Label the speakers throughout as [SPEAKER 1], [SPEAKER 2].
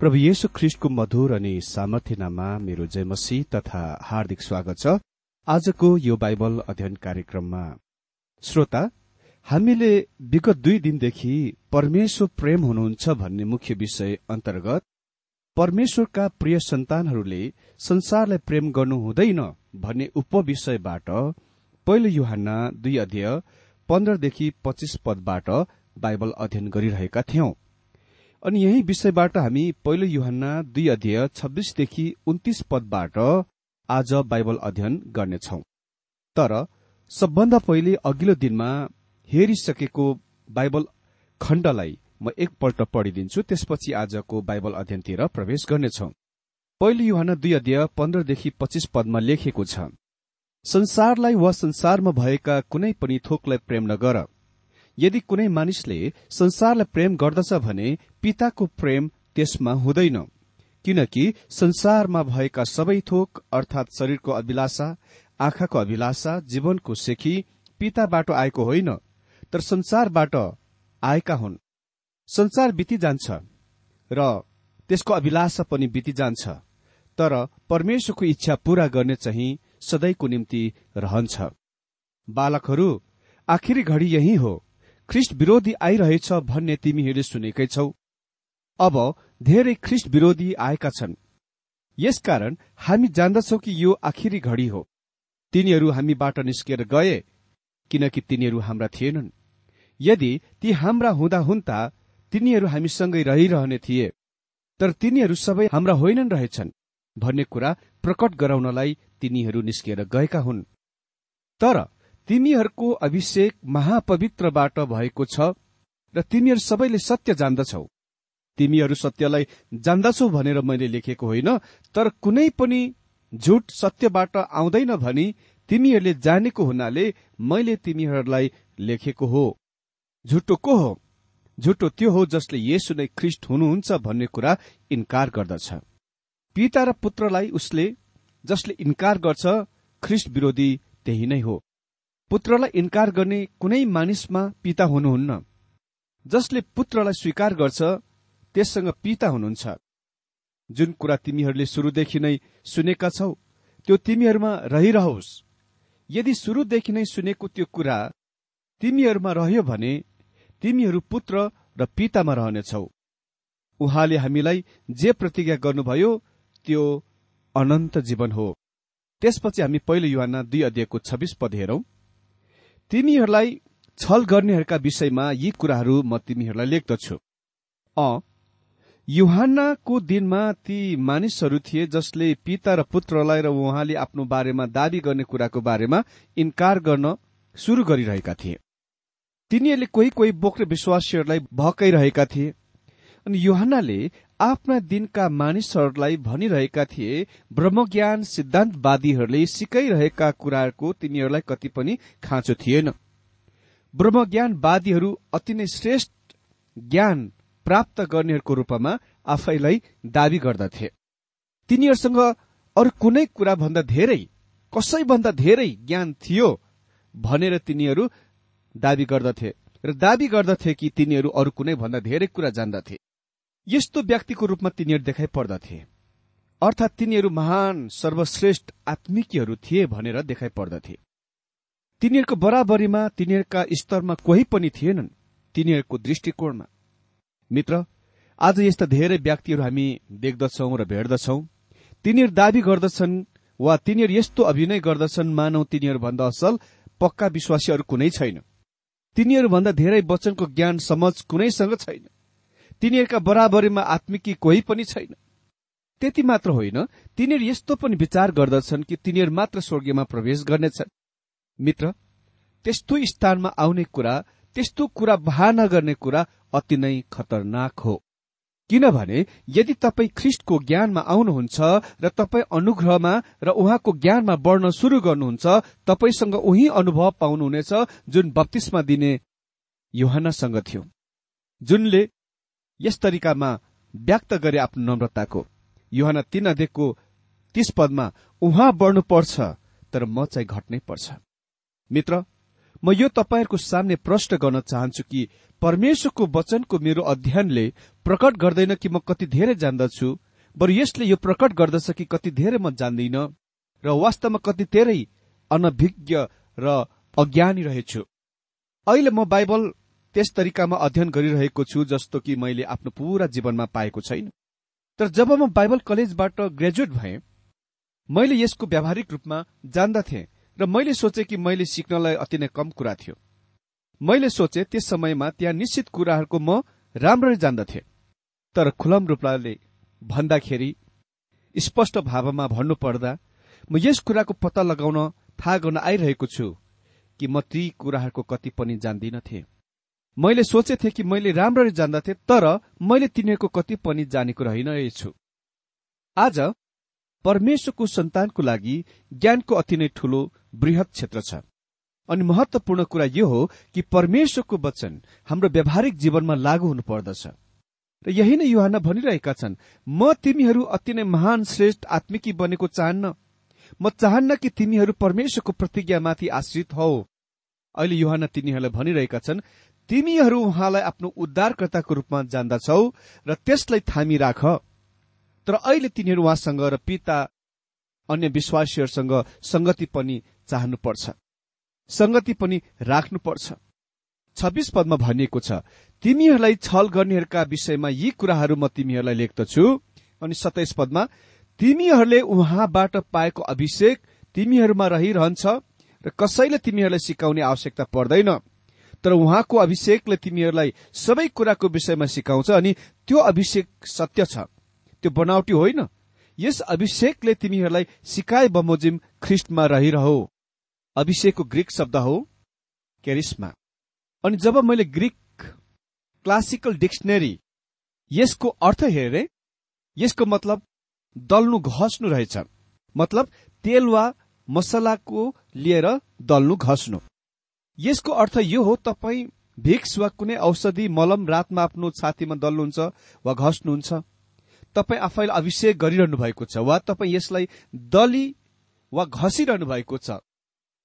[SPEAKER 1] प्रभु येशु ख्रिष्टको मधुर अनि सामर्थ्यनामा मेरो जयमसी तथा हार्दिक स्वागत छ। आजको यो बाइबल अध्ययन कार्यक्रममा श्रोता हामीले विगत दुई दिनदेखि परमेश्वर प्रेम हुनुहुन्छ भन्ने मुख्य विषय अन्तर्गत परमेश्वरका प्रिय सन्तानहरूले संसारलाई प्रेम गर्नु हुँदैन भन्ने उपविषयबाट पहिलो युहान्ना दुई अध्यय पन्ध्रदेखि पच्चिस पदबाट बाइबल अध्ययन गरिरहेका थियौं। अनि यही विषयबाट हामी पहिलो युहन्ना दुई अध्यय छब्बीसदेखि उन्तिस पदबाट आज बाइबल अध्ययन गर्नेछौ। तर सबभन्दा पहिले अघिल्लो दिनमा हेरिसकेको बाइबल खण्डलाई म एकपल्ट पढिदिन्छु त्यसपछि आजको बाइबल अध्ययनतिर प्रवेश गर्नेछौ। पहिलो युहान दुई अध्यय पन्ध्रदेखि पच्चिस पदमा लेखेको छ संसारलाई वा संसारमा भएका कुनै पनि थोकलाई प्रेम नगर यदि कुनै मानिसले संसारलाई प्रेम गर्दछ भने पिताको प्रेम त्यसमा हुँदैन किनकि संसारमा भएका सबै थोक अर्थात शरीरको अभिलाषा आँखाको अभिलाषा जीवनको सेखी पिताबाट आएको होइन तर संसारबाट आएका हुन्। संसार बिति जान्छ र त्यसको अभिलाषा पनि बिति जान्छ तर परमेश्वरको इच्छा पूरा गर्ने चाहिँ सदैको निम्ति रहन्छ। बालकहरू आखिरी घड़ी यही हो। ख्रिस्ट विरोधी आइरहेछ भन्ने तिमीहरूले सुनेकै छौ। अब धेरै ख्रिस्ट विरोधी आएका छन्। यसकारण हामी जान्दछौ कि यो आखिरी घड़ी हो। तिनीहरू हामीबाट निस्केर गए किनकि तिनीहरू हाम्रा थिएनन्। यदि ती हाम्रा हुँदा हुन्ता तिनीहरू हामीसँगै रहिरहने थिए तर तिनीहरू सबै हाम्रा होइनन् रहेछन् भन्ने कुरा प्रकट गराउनलाई तिनीहरू निस्किएर गएका हुन्। तर तिमीहरूको अभिषेक महापवित्रबाट भएको छ र तिमीहरू सबैले सत्य जान्दछौ। तिमीहरू सत्यलाई जान्दछौ भनेर मैले लेखेको होइन तर कुनै पनि झुट सत्यबाट आउँदैन भनी तिमीहरूले जानेको हुनाले मैले तिमीहरूलाई लेखेको हो। झुटो को हो? झुटो त्यो हो जसले येसु नै ख्रिस्ट हुनुहुन्छ भन्ने कुरा इन्कार गर्दछ। पिता र पुत्रलाई उसले जसले इन्कार गर्छ ख्रिस्ट विरोधी त्यही नै हो। पुत्रलाई इन्कार गर्ने कुनै मानिसमा पिता हुनुहुन्न। जसले पुत्रलाई स्वीकार गर्छ त्यससँग पिता हुनुहुन्छ। जुन कुरा तिमीहरूले सुरुदेखि नै सुनेका छौ त्यो तिमीहरूमा रहिरहोस्। यदि सुरुदेखि नै सुनेको त्यो कुरा तिमीहरूमा रह्यो भने तिमीहरू पुत्र र पितामा रहनेछौ। उहाँले हामीलाई जे प्रतिज्ञा गर्नुभयो त्यो अनन्त जीवन हो। त्यसपछि हामी पहिलो युवाना दुई अध्ययको छब्बिस पद हेरौं। तिमीहरूलाई छल गर्नेहरूका विषयमा यी कुराहरू म तिमीहरूलाई लेख्दछु। अ युहानको दिनमा ती मानिसहरू थिए जसले पिता र पुत्रलाई र उहाँले आफ्नो बारेमा दावी गर्ने कुराको बारेमा इन्कार गर्न शुरू गरिरहेका थिए। तिनीहरूले कोही कोही बोक्रे विश्वासीहरूलाई भकाइरहेका थिए। अनि युहानले आफ्ना दिनका मानिसहरूलाई भनिरहेका थिए ब्रह्मज्ञान सिद्धान्तवादीहरूले सिकाइरहेका कुराको तिनीहरूलाई कति पनि खाँचो थिएन। ब्रह्मज्ञानवादीहरू अति नै श्रेष्ठ ज्ञान प्राप्त गर्नेहरूको रूपमा आफैलाई दावी गर्दथे। तिनीहरूसँग अरू कुनै कुरा भन्दा धेरै कसैभन्दा धेरै ज्ञान थियो भनेर तिनीहरू दावी गर्दथे र दावी गर्दथे कि तिनीहरू अरू कुनै भन्दा धेरै कुरा जान्दथे। यस्तो व्यक्तिको रूपमा तिनीहरू देखाइ पर्दथे। अर्थात् तिनीहरू महान सर्वश्रेष्ठ आत्मिकीहरू थिए भनेर देखाइ पर्दथे। तिनीहरूको बराबरीमा तिनीहरूका स्तरमा कोही पनि थिएनन् तिनीहरूको दृष्टिकोणमा। मित्र आज यस्ता धेरै व्यक्तिहरू हामी देख्दछौ र भेट्दछौ। तिनीहरू दावी गर्दछन् वा तिनीहरू यस्तो अभिनय गर्दछन् मानौ तिनीहरूभन्दा असल पक्का विश्वासीहरू कुनै छैन। तिनीहरूभन्दा धेरै वचनको ज्ञान समझ कुनैसँग छैन। तिनीहरूका बराबरीमा आत्मिकी कोही पनि छैन। त्यति मात्र होइन तिनीहरू यस्तो पनि विचार गर्दछन् कि तिनीहरू मात्र स्वर्गीयमा प्रवेश गर्नेछन्। मित्र त्यस्तो स्थानमा आउने कुरा त्यस्तो कुरा बहाना गर्ने कुरा अति नै खतरनाक हो। किनभने यदि तपाईँ ख्रिस्टको ज्ञानमा आउनुहुन्छ र तपाईँ अनुग्रहमा र उहाँको ज्ञानमा बढ्न शुरू गर्नुहुन्छ तपाईँसँग उही अनुभव पाउनुहुनेछ जुन बत्तीसमा दिने युहानसँग थियो। जुनले यस तरिकामा व्यक्त गरे आफ्नो नम्रताको। युहान तीन अध्ययको तीस पदमा उहाँ बढ्नुपर्छ तर म चाहिँ घट्नै पर्छ। मित्र म यो तपाईँहरूको सामने प्रश्न गर्न चाहन्छु कि परमेश्वरको वचनको मेरो अध्ययनले प्रकट गर्दैन कि म कति धेरै जान्दछु बरु यसले यो प्रकट गर्दछ कि कति धेरै म जान्दिन र वास्तवमा कति धेरै अनभिज्ञ र अज्ञानी रहेछु। अहिले म बाइबल त्यस तरिकामा अध्ययन गरिरहेको छु जस्तो कि मैले आफ्नो पूरा जीवनमा पाएको छैन। तर जब म बाइबल कलेजबाट ग्रेजुएट भएँ मैले यसको व्यावहारिक रूपमा जान्दथे र मैले सोचे कि मैले सिक्नलाई अति नै कम कुरा थियो। मैले सोचे त्यस समयमा त्यहाँ निश्चित कुराहरूको म राम्ररी जान्दथे। तर खुलम रूपले भन्दाखेरि स्पष्ट भावमा भन्नुपर्दा म यस कुराको पत्ता लगाउन थाहा गर्न आइरहेको छु कि म ती कुराहरूको कति पनि जान्दिनथे। मैले सोचेथे कि मैले राम्ररी जान्दथे तर मैले तिनीहरूको कति पनि जानेको रहेनछु। आज परमेश्वरको सन्तानको लागि ज्ञानको अति नै ठूलो वृहत क्षेत्र छ। अनि महत्वपूर्ण कुरा यो हो कि परमेश्वरको वचन हाम्रो व्यावहारिक जीवनमा लागू हुनु पर्दछ। र यही नै युहान भनिरहेका छन् म तिमीहरू अति नै महान श्रेष्ठ आत्मिकी बनेको चाहन्न। म चाहन्न कि तिमीहरू परमेश्वरको प्रतिज्ञामाथि आश्रित हौ। अहिले युहान तिनीहरूलाई भनिरहेका छन् तिमीहरू उहाँलाई आफ्नो उद्धारकर्ताको रूपमा जान्दछौ र त्यसलाई थामी राख। तर अहिले तिनीहरू उहाँसँग र पिता अन्य विश्वासीहरूसँग संगति पनि चाहनुपर्छ। संगति पनि राख्नुपर्छ। छब्बीस पदमा भनिएको छ तिमीहरूलाई छल गर्नेहरूका विषयमा यी कुराहरू म तिमीहरूलाई लेख्दछु। अनि सत्ताइस पदमा तिमीहरूले उहाँबाट पाएको अभिषेक तिमीहरूमा रहिरहन्छ र कसैले तिमीहरूलाई सिकाउने आवश्यकता पर्दैन। तर उहाँको अभिषेकले तिमीहरूलाई सबै कुराको विषयमा सिकाउँछ अनि त्यो अभिषेक सत्य छ। त्यो बनावटी होइन। यस अभिषेकले तिमीहरूलाई सिकाए बमोजिम ख्रिस्टमा रहिरह। अभिषेकको ग्रिक शब्द हो क्यारिस्मा अनि जब मैले ग्रिक क्लासिकल डिक्सनरी यसको अर्थ हेरे यसको मतलब दल्नु घस्नु रहेछ। मतलब तेल वा मसलाको लिएर दल्नु घस्नु। यसको अर्थ यो हो तपाईँ भिक्स वा कुनै औषधि मलम रातमा आफ्नो छातीमा दल्नुहुन्छ वा घस्नुहुन्छ तपाईँ आफैलाई अभिषेक गरिरहनु भएको छ वा तपाईँ यसलाई दली वा घसिरहनु भएको छ।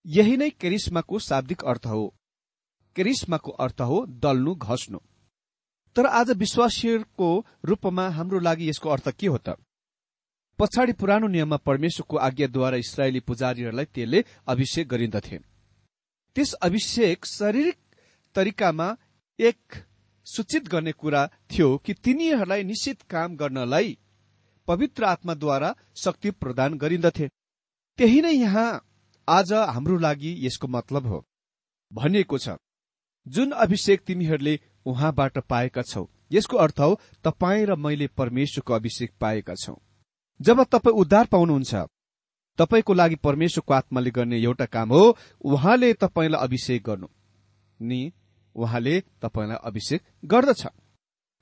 [SPEAKER 1] यही नै केरिस्माको शाब्दिक अर्थ हो। केरिस्माको अर्थ हो दल्नु घस्नु। तर आज विश्वासीहरूको रूपमा हाम्रो लागि यसको अर्थ के हो त? पछाडि पुरानो नियममा परमेश्वरको आज्ञाद्वारा इसरायली पुजारीहरूलाई तेलले अभिषेक गरिन्दथे। त्यस अभिषेक शारीरिक तरिकामा एक सूचित गर्ने कुरा थियो कि तिनीहरूलाई निश्चित काम गर्नलाई पवित्र आत्माद्वारा शक्ति प्रदान गरिन्दथे। त्यही नै यहाँ आज हाम्रो लागि यसको मतलब हो। भनिएको छ जुन अभिषेक तिमीहरूले उहाँबाट पाएका छौ यसको अर्थ हो तपाईँ र मैले परमेश्वरको अभिषेक पाएका छौ। जब तपाईँ उद्धार पाउनुहुन्छ तपाईँको लागि परमेश्वरको आत्माले गर्ने एउटा काम हो उहाँले तपाईँलाई अभिषेक गर्नु। नि उहाँले तपाईँलाई अभिषेक गर्दछ।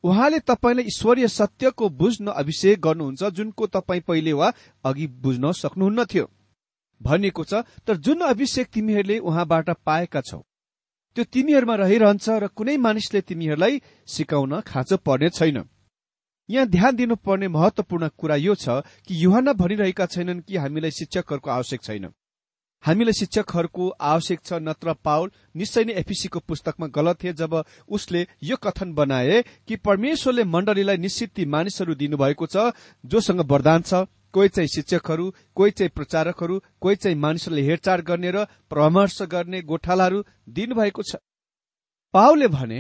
[SPEAKER 1] उहाँले तपाईँलाई ईश्वरीय सत्यको बुझ्न अभिषेक गर्नुहुन्छ जुनको तपाईँ पहिले वा अघि बुझ्न सक्नुहुन्न थियो भनिएको छ तर जुन अभिषेक तिमीहरूले उहाँबाट पाएका छौ त्यो तिमीहरूमा रहिरहन्छ र कुनै मानिसले तिमीहरूलाई सिकाउन खाँचो पर्ने छैन। यहाँ ध्यान दिनुपर्ने महत्वपूर्ण कुरा यो छ कि युहान भनिरहेका छैनन् कि हामीलाई शिक्षकहरूको आवश्यक छैन। हामीलाई शिक्षकहरूको आवश्यक छ नत्र पाउल निश्चय नै एफिसीको पुस्तकमा गलत थिए जब उसले यो कथन बनाए कि परमेश्वरले मण्डलीलाई निश्चित ती मानिसहरू दिनुभएको छ जोसँग वरदान छ कोही चाहिँ शिक्षकहरू कोही चाहिँ प्रचारकहरू कोही चाहिँ मानिसहरूले हेरचाह गर्ने र परामर्श गर्ने गोठालाहरू दिनुभएको छ। पावलले भने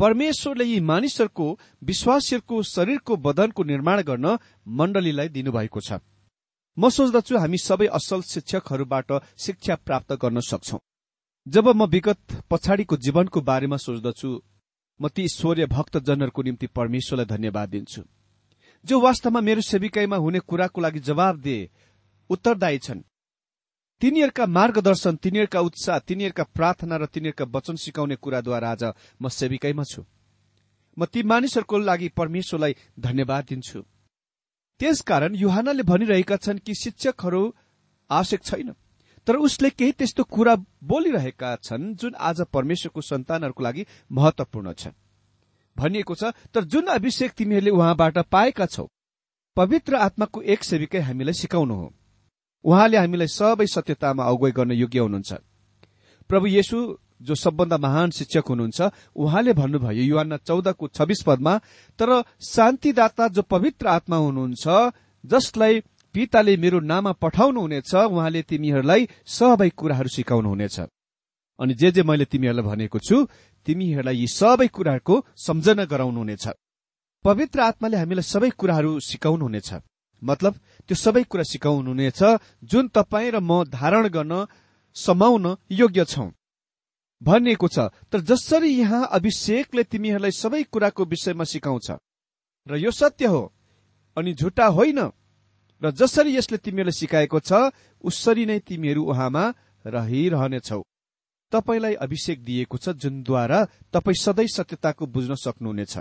[SPEAKER 1] परमेश्वरले यी मानिसहरूको विश्वासीहरूको शरीरको बदनको निर्माण गर्न मण्डलीलाई दिनुभएको छ। म सोच्दछु हामी सबै असल शिक्षकहरूबाट शिक्षा प्राप्त गर्न सक्छौ। जब म विगत पछाडिको जीवनको बारेमा सोच्दछु म ती ईश्वरीय भक्तजनहरूको निम्ति परमेश्वरलाई धन्यवाद दिन्छु। जो वास्तवमा मेरो सेविकाईमा हुने कुराको लागि जवाब दिए उत्तरदायी छन्। तिनीहरूका मार्गदर्शन तिनीहरूका उत्साह तिनीहरूका प्रार्थना र तिनीहरूका वचन सिकाउने कुराद्वारा आज म सेविकैमा छु। म ती मानिसहरूको लागि परमेश्वरलाई धन्यवाद दिन्छु। त्यसकारण युहानले भनिरहेका छन् कि शिक्षकहरू आवश्यक छैन तर उसले केही त्यस्तो कुरा बोलिरहेका छन् जुन आज परमेश्वरको सन्तानहरूको लागि महत्वपूर्ण छ। भनिएको छ तर जुन अभिषेक तिमीहरूले उहाँबाट पाएका छौ पवित्र आत्माको एक सेविकै हामीलाई सिकाउनु हो। उहाँले हामीलाई सबै सत्यतामा अगुवाई गर्न योग्य हुनुहुन्छ। प्रभु येशु जो सबभन्दा महान शिक्षक हुनुहुन्छ उहाँले भन्नुभयो युवान चौधको छब्बीस पदमा तर शान्तिदाता जो पवित्र आत्मा हुनुहुन्छ जसलाई पिताले मेरो नाममा पठाउनुहुनेछ उहाँले तिमीहरूलाई सबै कुराहरू सिकाउनुहुनेछ। अनि जे जे मैले तिमीहरूलाई भनेको छु तिमीहरूलाई यी सबै कुराहरूको सम्झना गराउनुहुनेछ। पवित्र आत्माले हामीलाई सबै कुराहरू सिकाउनुहुनेछ। मतलब त्यो सबै कुरा सिकाउनुहुनेछ जुन तपाईँ र म धारण गर्न समाउन योग्य छौं। भनिएको छ तर जसरी यहाँ अभिषेकले तिमीहरूलाई सबै कुराको विषयमा सिकाउँछ र यो सत्य हो अनि झुटा होइन र जसरी यसले तिमीहरूलाई सिकाएको छ उसरी नै तिमीहरू उहाँमा रहिरहनेछौ। तपाईँलाई अभिषेक दिएको छ जुनद्वारा तपाईँ सधैँ सत्यताको बुझ्न सक्नुहुनेछ।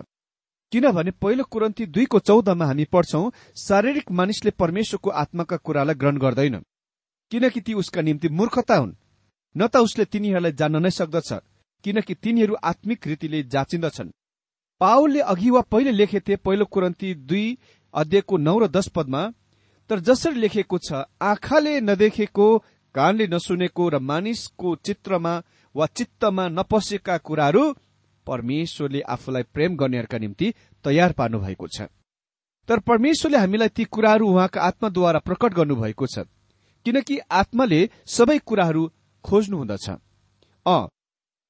[SPEAKER 1] किनभने पहिलो कुरन्ती दुईको चौधमा हामी पढ्छौं शारीरिक मानिसले परमेश्वरको आत्माका कुरालाई ग्रहण गर्दैन। किनकि ती उसका निम्ति मूर्खता हुन्। न त उसले तिनीहरूलाई जान्न नै सक्दछ किनकि तिनीहरू आत्मिक रीतिले जाँचिन्दछन्। पावलले अघि वा पहिले लेखेथे पहिलो कुरन्ती दुई अध्ययको नौ र दश पदमा तर जसरी लेखेको छ आँखाले नदेखेको कानले नसुनेको र मानिसको चित्रमा वा चित्तमा नपसेका कुराहरू परमेश्वरले आफूलाई प्रेम गर्नेहरूका निम्ति तयार पार्नु भएको छ। तर परमेश्वरले हामीलाई ती कुराहरू उहाँका आत्माद्वारा प्रकट गर्नुभएको छ किनकि आत्माले सबै कुराहरू खोज्नु हुँदछ अ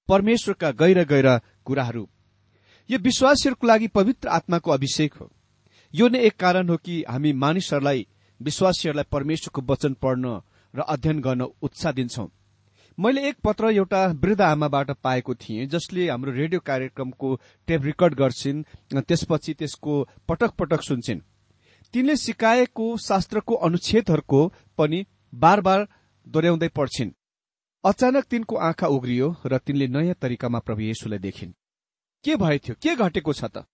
[SPEAKER 1] परमेश्वरका गहिर गहिर कुराहरू। यो विश्वासीहरूको लागि पवित्र आत्माको अभिषेक हो। यो नै एक कारण हो कि हामी मानिसहरूलाई विश्वासीहरूलाई परमेश्वरको वचन पढ्न र अध्ययन गर्न उत्साह दिन्छौं। मैले एक पत्र एउटा वृद्ध आमाबाट पाएको थिएँ जसले हाम्रो रेडियो कार्यक्रमको टेप रेकर्ड गर्छिन् त्यसपछि त्यसको पटक पटक सुन्छन्। तिनले सिकाएको शास्त्रको अनुच्छेदहरूको पनि बार बार दोहोऱ्याउँदै पढ्छिन्। अचानक तिनको आँखा उग्रियो र तिनले नयाँ तरिकामा प्रभु येशुलाई देखिन्। के भएथ्यो? के घटेको छ त?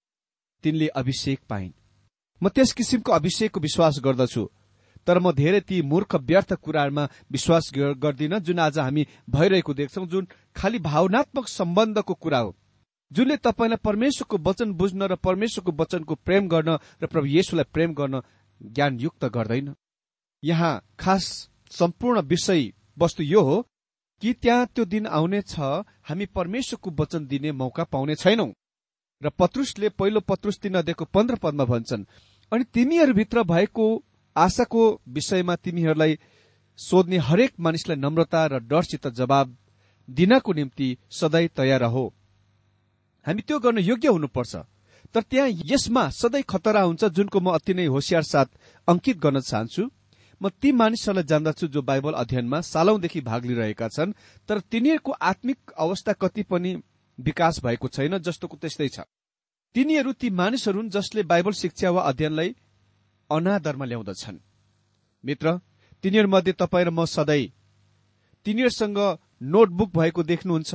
[SPEAKER 1] तिनले अभिषेक पाइन्। म त्यस किसिमको अभिषेकको विश्वास गर्दछु। तर म धेरै ती मूर्ख व्यर्थ कुराहरूमा विश्वास गर्दिन जुन आज हामी भइरहेको देख्छौं जुन खालि भावनात्मक सम्बन्धको कुरा हो। जुनले तपाईँलाई परमेश्वरको वचन बुझ्न र परमेश्वरको वचनको प्रेम गर्न र प्रभु येशुलाई प्रेम गर्न ज्ञानयुक्त गर्दैन। यहाँ खास सम्पूर्ण विषय वस्तु यो हो कि त्यहाँ त्यो दिन आउनेछ हामी परमेश्वरको वचन दिने मौका पाउने छैनौ। र पत्रुसले पहिलो पत्रुस तीन अध्ययको पन्ध्र पदमा भन्छन् अनि तिमीहरूभित्र भएको आशाको विषयमा तिमीहरूलाई सोध्ने हरेक मानिसलाई नम्रता र डरसित जवाब दिनको निम्ति सधैँ तयार हो हामी त्यो गर्न योग्य हुनुपर्छ। तर त्यहाँ यसमा सधैँ खतरा हुन्छ जुनको म अति नै होसियार साथ अंकित गर्न चाहन्छु। म ती मानिसहरूलाई जान्दछु जो बाइबल अध्ययनमा सालौंदेखि भाग लिइरहेका छन् तर तिनीहरूको आत्मिक अवस्था कति पनि विकास भएको छैन जस्तोको त्यस्तै छ। तिनीहरू ती मानिसहरू जसले बाइबल शिक्षा वा अध्ययनलाई अनादरमा ल्याउँदछन्। मित्र तिनीहरूमध्ये तपाईँ र म सधैँ तिनीहरूसँग नोटबुक भएको देख्नुहुन्छ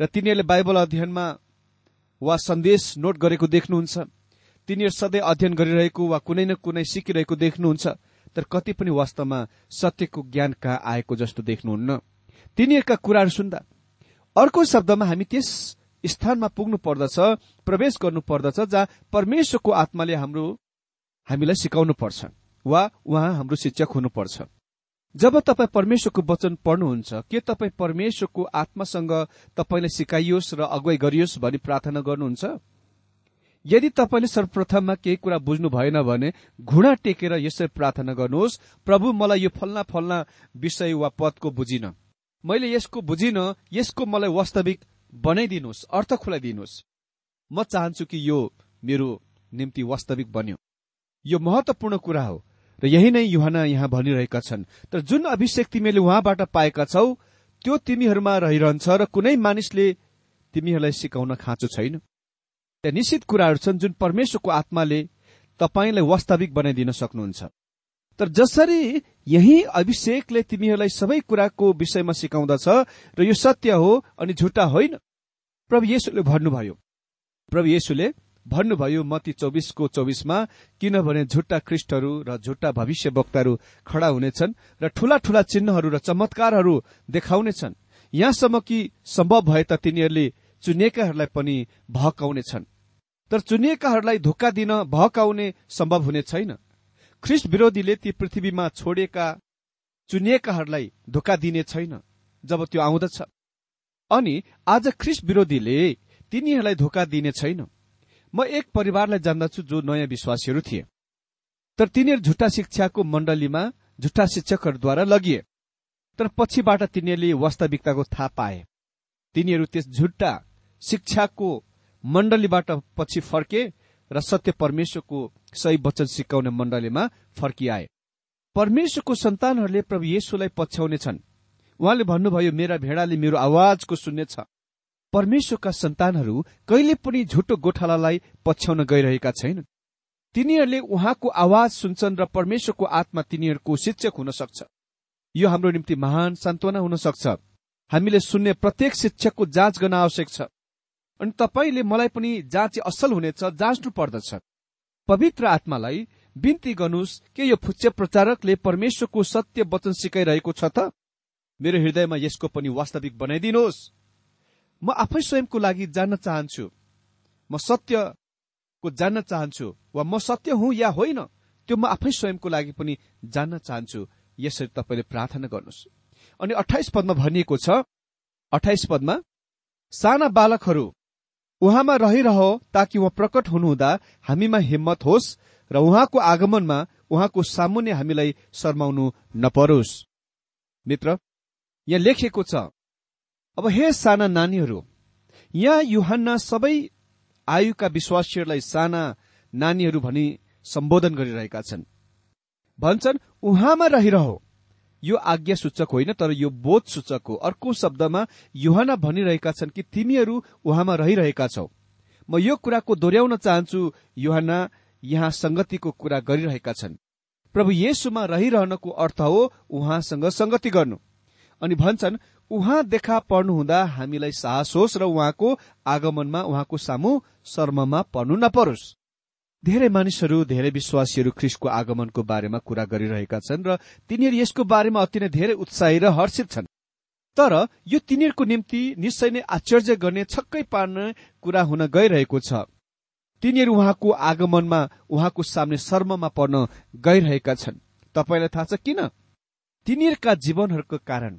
[SPEAKER 1] र तिनीहरूले बाइबल अध्ययनमा वा सन्देश नोट गरेको देख्नुहुन्छ तिनीहरू सधैँ अध्ययन गरिरहेको वा कुनै न कुनै सिकिरहेको देख्नुहुन्छ तर कति पनि वास्तवमा सत्यको ज्ञान कहाँ आएको जस्तो देख्नुहुन्न। तिनीहरूका कुराहरू सुन्दा अर्को शब्दमा हामी त्यस स्थानमा पुग्नु पर्दछ प्रवेश गर्नु पर्दछ जहाँ परमेश्वरको आत्माले हाम्रो हामीलाई सिकाउनु पर्छ वा उहाँ हाम्रो शिक्षक हुनुपर्छ। जब तपाईँ परमेश्वरको वचन पढ्नुहुन्छ के तपाईँ परमेश्वरको आत्मासँग तपाईँलाई सिकाइयोस् र अगुवाई गरियोस् भनी प्रार्थना गर्नुहुन्छ? यदि तपाईँले सर्वप्रथममा केही कुरा बुझ्नु भएन भने घुँडा टेकेर यसरी प्रार्थना गर्नुहोस् प्रभु मलाई यो फल्ना फल्ना विषय वा पदको बुझिन। मैले यसको बुझिन यसको मलाई वास्तविक बनाइदिनुहोस् अर्थ खुलाइदिनुहोस्। म चाहन्छु कि यो मेरो निम्ति वास्तविक बन्यो। यो महत्वपूर्ण कुरा हो। र यही नै युहना यहाँ भनिरहेका छन्। तर जुन अभिषेक तिमीले उहाँबाट पाएका छौ त्यो तिमीहरूमा रहिरहन्छ र कुनै मानिसले तिमीहरूलाई सिकाउन खाँचो छैन। त्यहाँ निश्चित कुराहरू छन् जुन परमेश्वरको आत्माले तपाईँलाई वास्तविक बनाइदिन सक्नुहुन्छ। तर जसरी यही अभिषेकले तिमीहरूलाई सबै कुराको विषयमा सिकाउँदछ र यो सत्य हो अनि झुट्टा होइन प्रभु येशुले भन्नुभयो। प्रभु येशुले भन्नुभयो मती चौबिसको चौबिसमा किनभने झुट्टा ख्रिस्टहरू र झुट्टा भविष्य वक्ताहरू खड़ा हुनेछन् र ठूला ठूला चिन्हहरू र चमत्कारहरू देखाउनेछन्। यहाँसम्म कि सम्भव भए त तिनीहरूले चुनिएकाहरूलाई पनि भहकाउनेछन्। तर चुनिएकाहरूलाई धोका दिन भहकाउने सम्भव हुने छैन। ख्रिस्ट विरोधीले ती पृथ्वीमा छोडेका चुनिएकाहरूलाई धोका दिने छैन जब त्यो आउँदछ। अनि आज ख्रिस्ट विरोधीले तिनीहरूलाई धोका दिने छैन। म एक परिवारलाई जान्दछु जो नयाँ विश्वासीहरू थिए। तर तिनीहरू झुट्टा शिक्षाको मण्डलीमा झुट्टा शिक्षकहरूद्वारा लगिए। तर पछिबाट तिनीहरूले वास्तविकताको थाहा पाए। तिनीहरू त्यस झुट्टा शिक्षाको मण्डलीबाट पछि फर्के र सत्य परमेश्वरको सही वचन सिकाउने मण्डलीमा फर्किआए। परमेश्वरको सन्तानहरूले प्रभु येशुलाई पछ्याउनेछन्। उहाँले भन्नुभयो मेरा भेडाले मेरो आवाजको सुन्नेछ। परमेश्वरका सन्तानहरू कहिले पनि झुटो गोठालालाई पछ्याउन गइरहेका छैनन्। तिनीहरूले उहाँको आवाज सुन्छन् र परमेश्वरको आत्मा तिनीहरूको शिक्षक हुन सक्छ। यो हाम्रो निम्ति महान सान्त्वना हुन सक्छ। हामीले सुन्ने प्रत्येक शिक्षकको जाँच गर्न आवश्यक छ। अनि तपाईँले मलाई पनि जाँचे असल हुनेछ जाँच्नु पर्दछ। पवित्र आत्मालाई बिन्ती गर्नुहोस् के यो फुच्चे प्रचारकले परमेश्वरको सत्य वचन सिकाइरहेको छ त? मेरो हृदयमा यसको पनि वास्तविक बनाइदिनुहोस्। म आफै स्वयंको लागि जान्न चाहन्छु। म सत्यको जान्न चाहन्छु वा म सत्य हुँ या होइन त्यो म आफै स्वयंको लागि पनि जान्न चाहन्छु। यसरी तपाईँले प्रार्थना गर्नुहोस्। अनि अठाइस पदमा भनिएको छ अठाइस पदमा साना बालकहरू उहाँमा रहिरह ताकि उहाँ प्रकट हुनुहुँदा हामीमा हिम्मत होस् र उहाँको आगमनमा उहाँको सामुन्य हामीलाई शर्माउनु नपरोस्। मित्र यहाँ लेखिएको छ अब हे साना नानीहरू यहाँ युहान्ना सबै आयुका विश्वासीहरूलाई साना नानीहरू भनी सम्बोधन गरिरहेका छन्। भन्छन् उहाँमा रहिरह। यो आज्ञा सूचक होइन तर यो बोध सूचक हो। अर्को शब्दमा युहाना भनिरहेका छन् कि तिमीहरू उहाँमा रहिरहेका छौ। म यो कुराको दोहोऱ्याउन चाहन्छु युहाना यहाँ संगतिको कुरा गरिरहेका छन्। प्रभु येसुमा रहिरहनको अर्थ हो उहाँसँग संगति गर्नु। अनि भन्छन् उहाँ देखा पर्नुहुँदा हामीलाई साहस होस् र उहाँको आगमनमा उहाँको सामु शर्ममा पर्नु नपरोस्। धेरै मानिसहरू धेरै विश्वासीहरू ख्रिसको आगमनको बारेमा कुरा गरिरहेका छन् र तिनीहरू यसको बारेमा अति नै धेरै उत्साही र हर्षित छन्। तर यो तिनीहरूको निम्ति निश्चय नै आश्चर्य गर्ने छक्कै पार्ने कुरा हुन गइरहेको छ। तिनीहरू उहाँको आगमनमा उहाँको सामने शर्ममा पर्न गइरहेका छन्। तपाईँलाई थाहा छ किन? तिनीहरूका जीवनहरूको कारण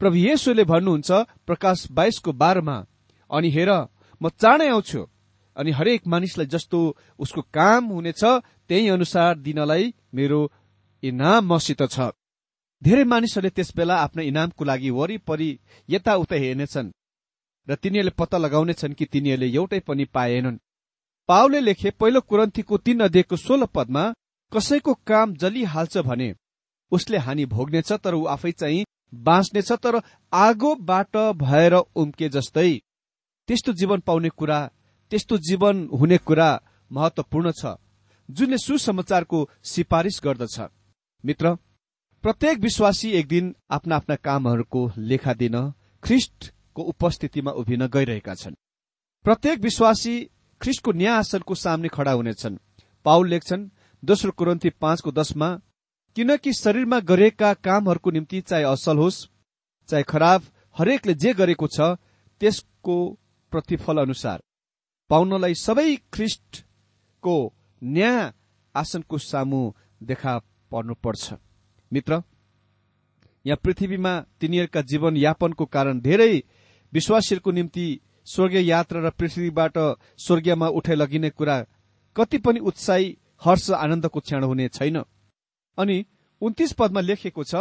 [SPEAKER 1] प्रभु येशुले भन्नुहुन्छ प्रकाश बाइसको बाह्रमा अनि हेर म चाँडै आउँछु। अनि हरेक मानिसलाई जस्तो उसको काम हुनेछ त्यही अनुसार दिनलाई मेरो इनाम मसित छ। धेरै मानिसहरूले त्यस बेला आफ्नो इनामको लागि वरिपरि यताउता हेर्नेछन् र तिनीहरूले पत्ता लगाउनेछन् कि तिनीहरूले एउटै पनि पाएनन्। पावले लेखे पहिलो कुरन्थीको तीन अध्ययको सोह्र पदमा कसैको काम जलिहाल्छ भने उसले हानि भोग्नेछ तर ऊ आफै चाहिँ बाँच्नेछ तर आगोबाट भएर उम्के जस्तै। त्यस्तो जीवन पाउने कुरा त्यस्तो जीवन हुने कुरा महत्वपूर्ण छ जुनले सुसमाचारको सिफारिस गर्दछ। मित्र प्रत्येक विश्वासी एक दिन आफ्ना आफ्ना कामहरूको लेखा दिन ख्रिस्टको उपस्थितिमा उभिन गइरहेका छन्। प्रत्येक विश्वासी ख्रिस्टको न्याय आसनको सामने खड़ा हुनेछन्। पाउल लेख्छन् दोस्रो कुरन्ती पाँचको दशमा किनकि शरीरमा गरेका कामहरूको निम्ति चाहे असल होस् चाहे खराब हरेकले जे गरेको छ त्यसको प्रतिफल अनुसार पाउनलाई सबै ख्रिस्टको न्याय आसनको सामु देखा पर्नुपर्छ। मित्र यहाँ पृथ्वीमा तिनीहरूका जीवन यापनको कारण धेरै विश्वासीहरूको निम्ति स्वर्गीय यात्रा र पृथ्वीबाट स्वर्गीयमा उठाइ लगिने कुरा कति पनि उत्साही हर्ष आनन्दको क्षण हुने छैन। अनि उन्तिस पदमा लेखेको छ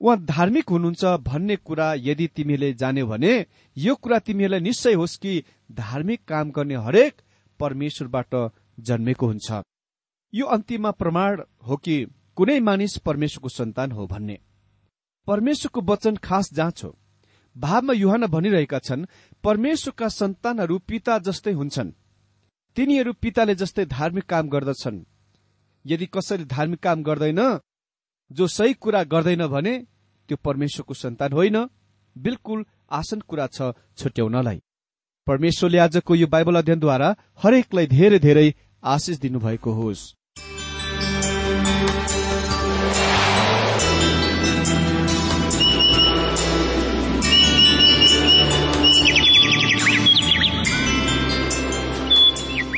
[SPEAKER 1] उहाँ धार्मिक हुनुहुन्छ भन्ने कुरा यदि तिमीले जान्यो भने यो कुरा तिमीहरूलाई निश्चय होस् कि धार्मिक काम गर्ने हरेक परमेश्वरबाट जन्मेको हुन्छ। यो अन्तिममा प्रमाण हो कि कुनै मानिस परमेश्वरको सन्तान हो भन्ने। परमेश्वरको वचन खास जाँच हो। भावमा युहान भनिरहेका छन् परमेश्वरका सन्तानहरू पिता जस्तै हुन्छन्। तिनीहरू पिताले जस्तै धार्मिक काम गर्दछन्। यदि कसैले धार्मिक काम गर्दैन
[SPEAKER 2] जो सही कुरा गर्दैन भने त्यो परमेश्वरको सन्तान होइन। बिल्कुल आसन कुरा छ छुट्याउनलाई। परमेश्वरले आजको यो बाइबल अध्ययनद्वारा हरेकलाई धेरै धेरै आशिष दिनुभएको होस्।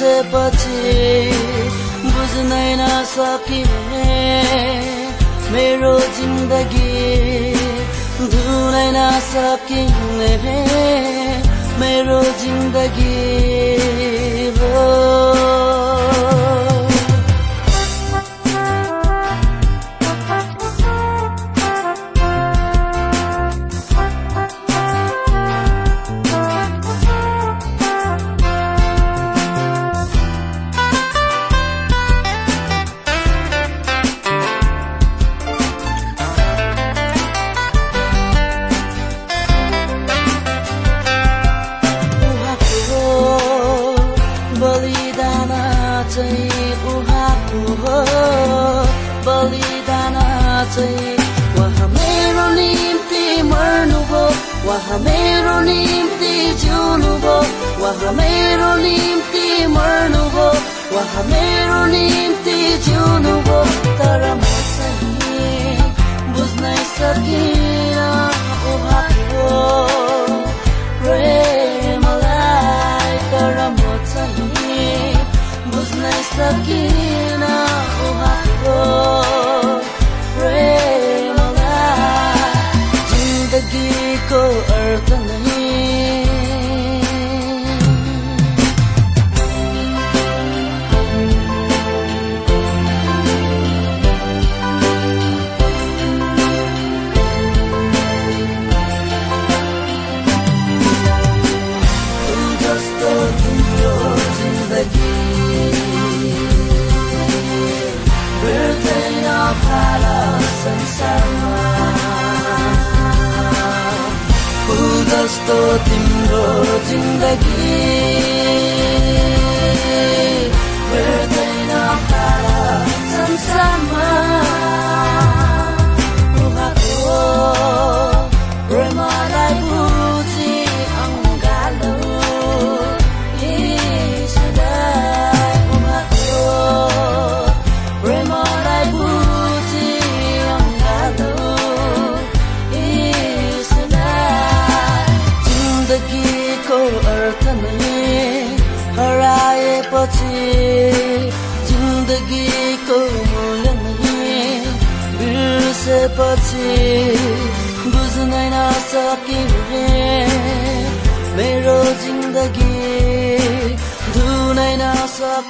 [SPEAKER 3] बिर्सेपछि बुझ्नै नसकिने मेरो जिन्दगी धुनै नसकिने मेरो जिन्दगी हो मेरो निम्ति जिउनुभयो। उहाँ मेरो निम्ति मर्नुभयो। उहाँ मेरो निम्ति जिउनुभयो। तर म चाहिँ बुझ्नै सकिनँ उहाँको प्रेमलाई तर म चाहिँ बुझ्नै सकिन उहाँको जिन्दगीको अर्थ नै जस्तो तिम्रो जिन्दगी बिर्दैन फाल जस्तो तिम्रो जिन्दगी। मेरो जिन्दगी धुनै नसकिने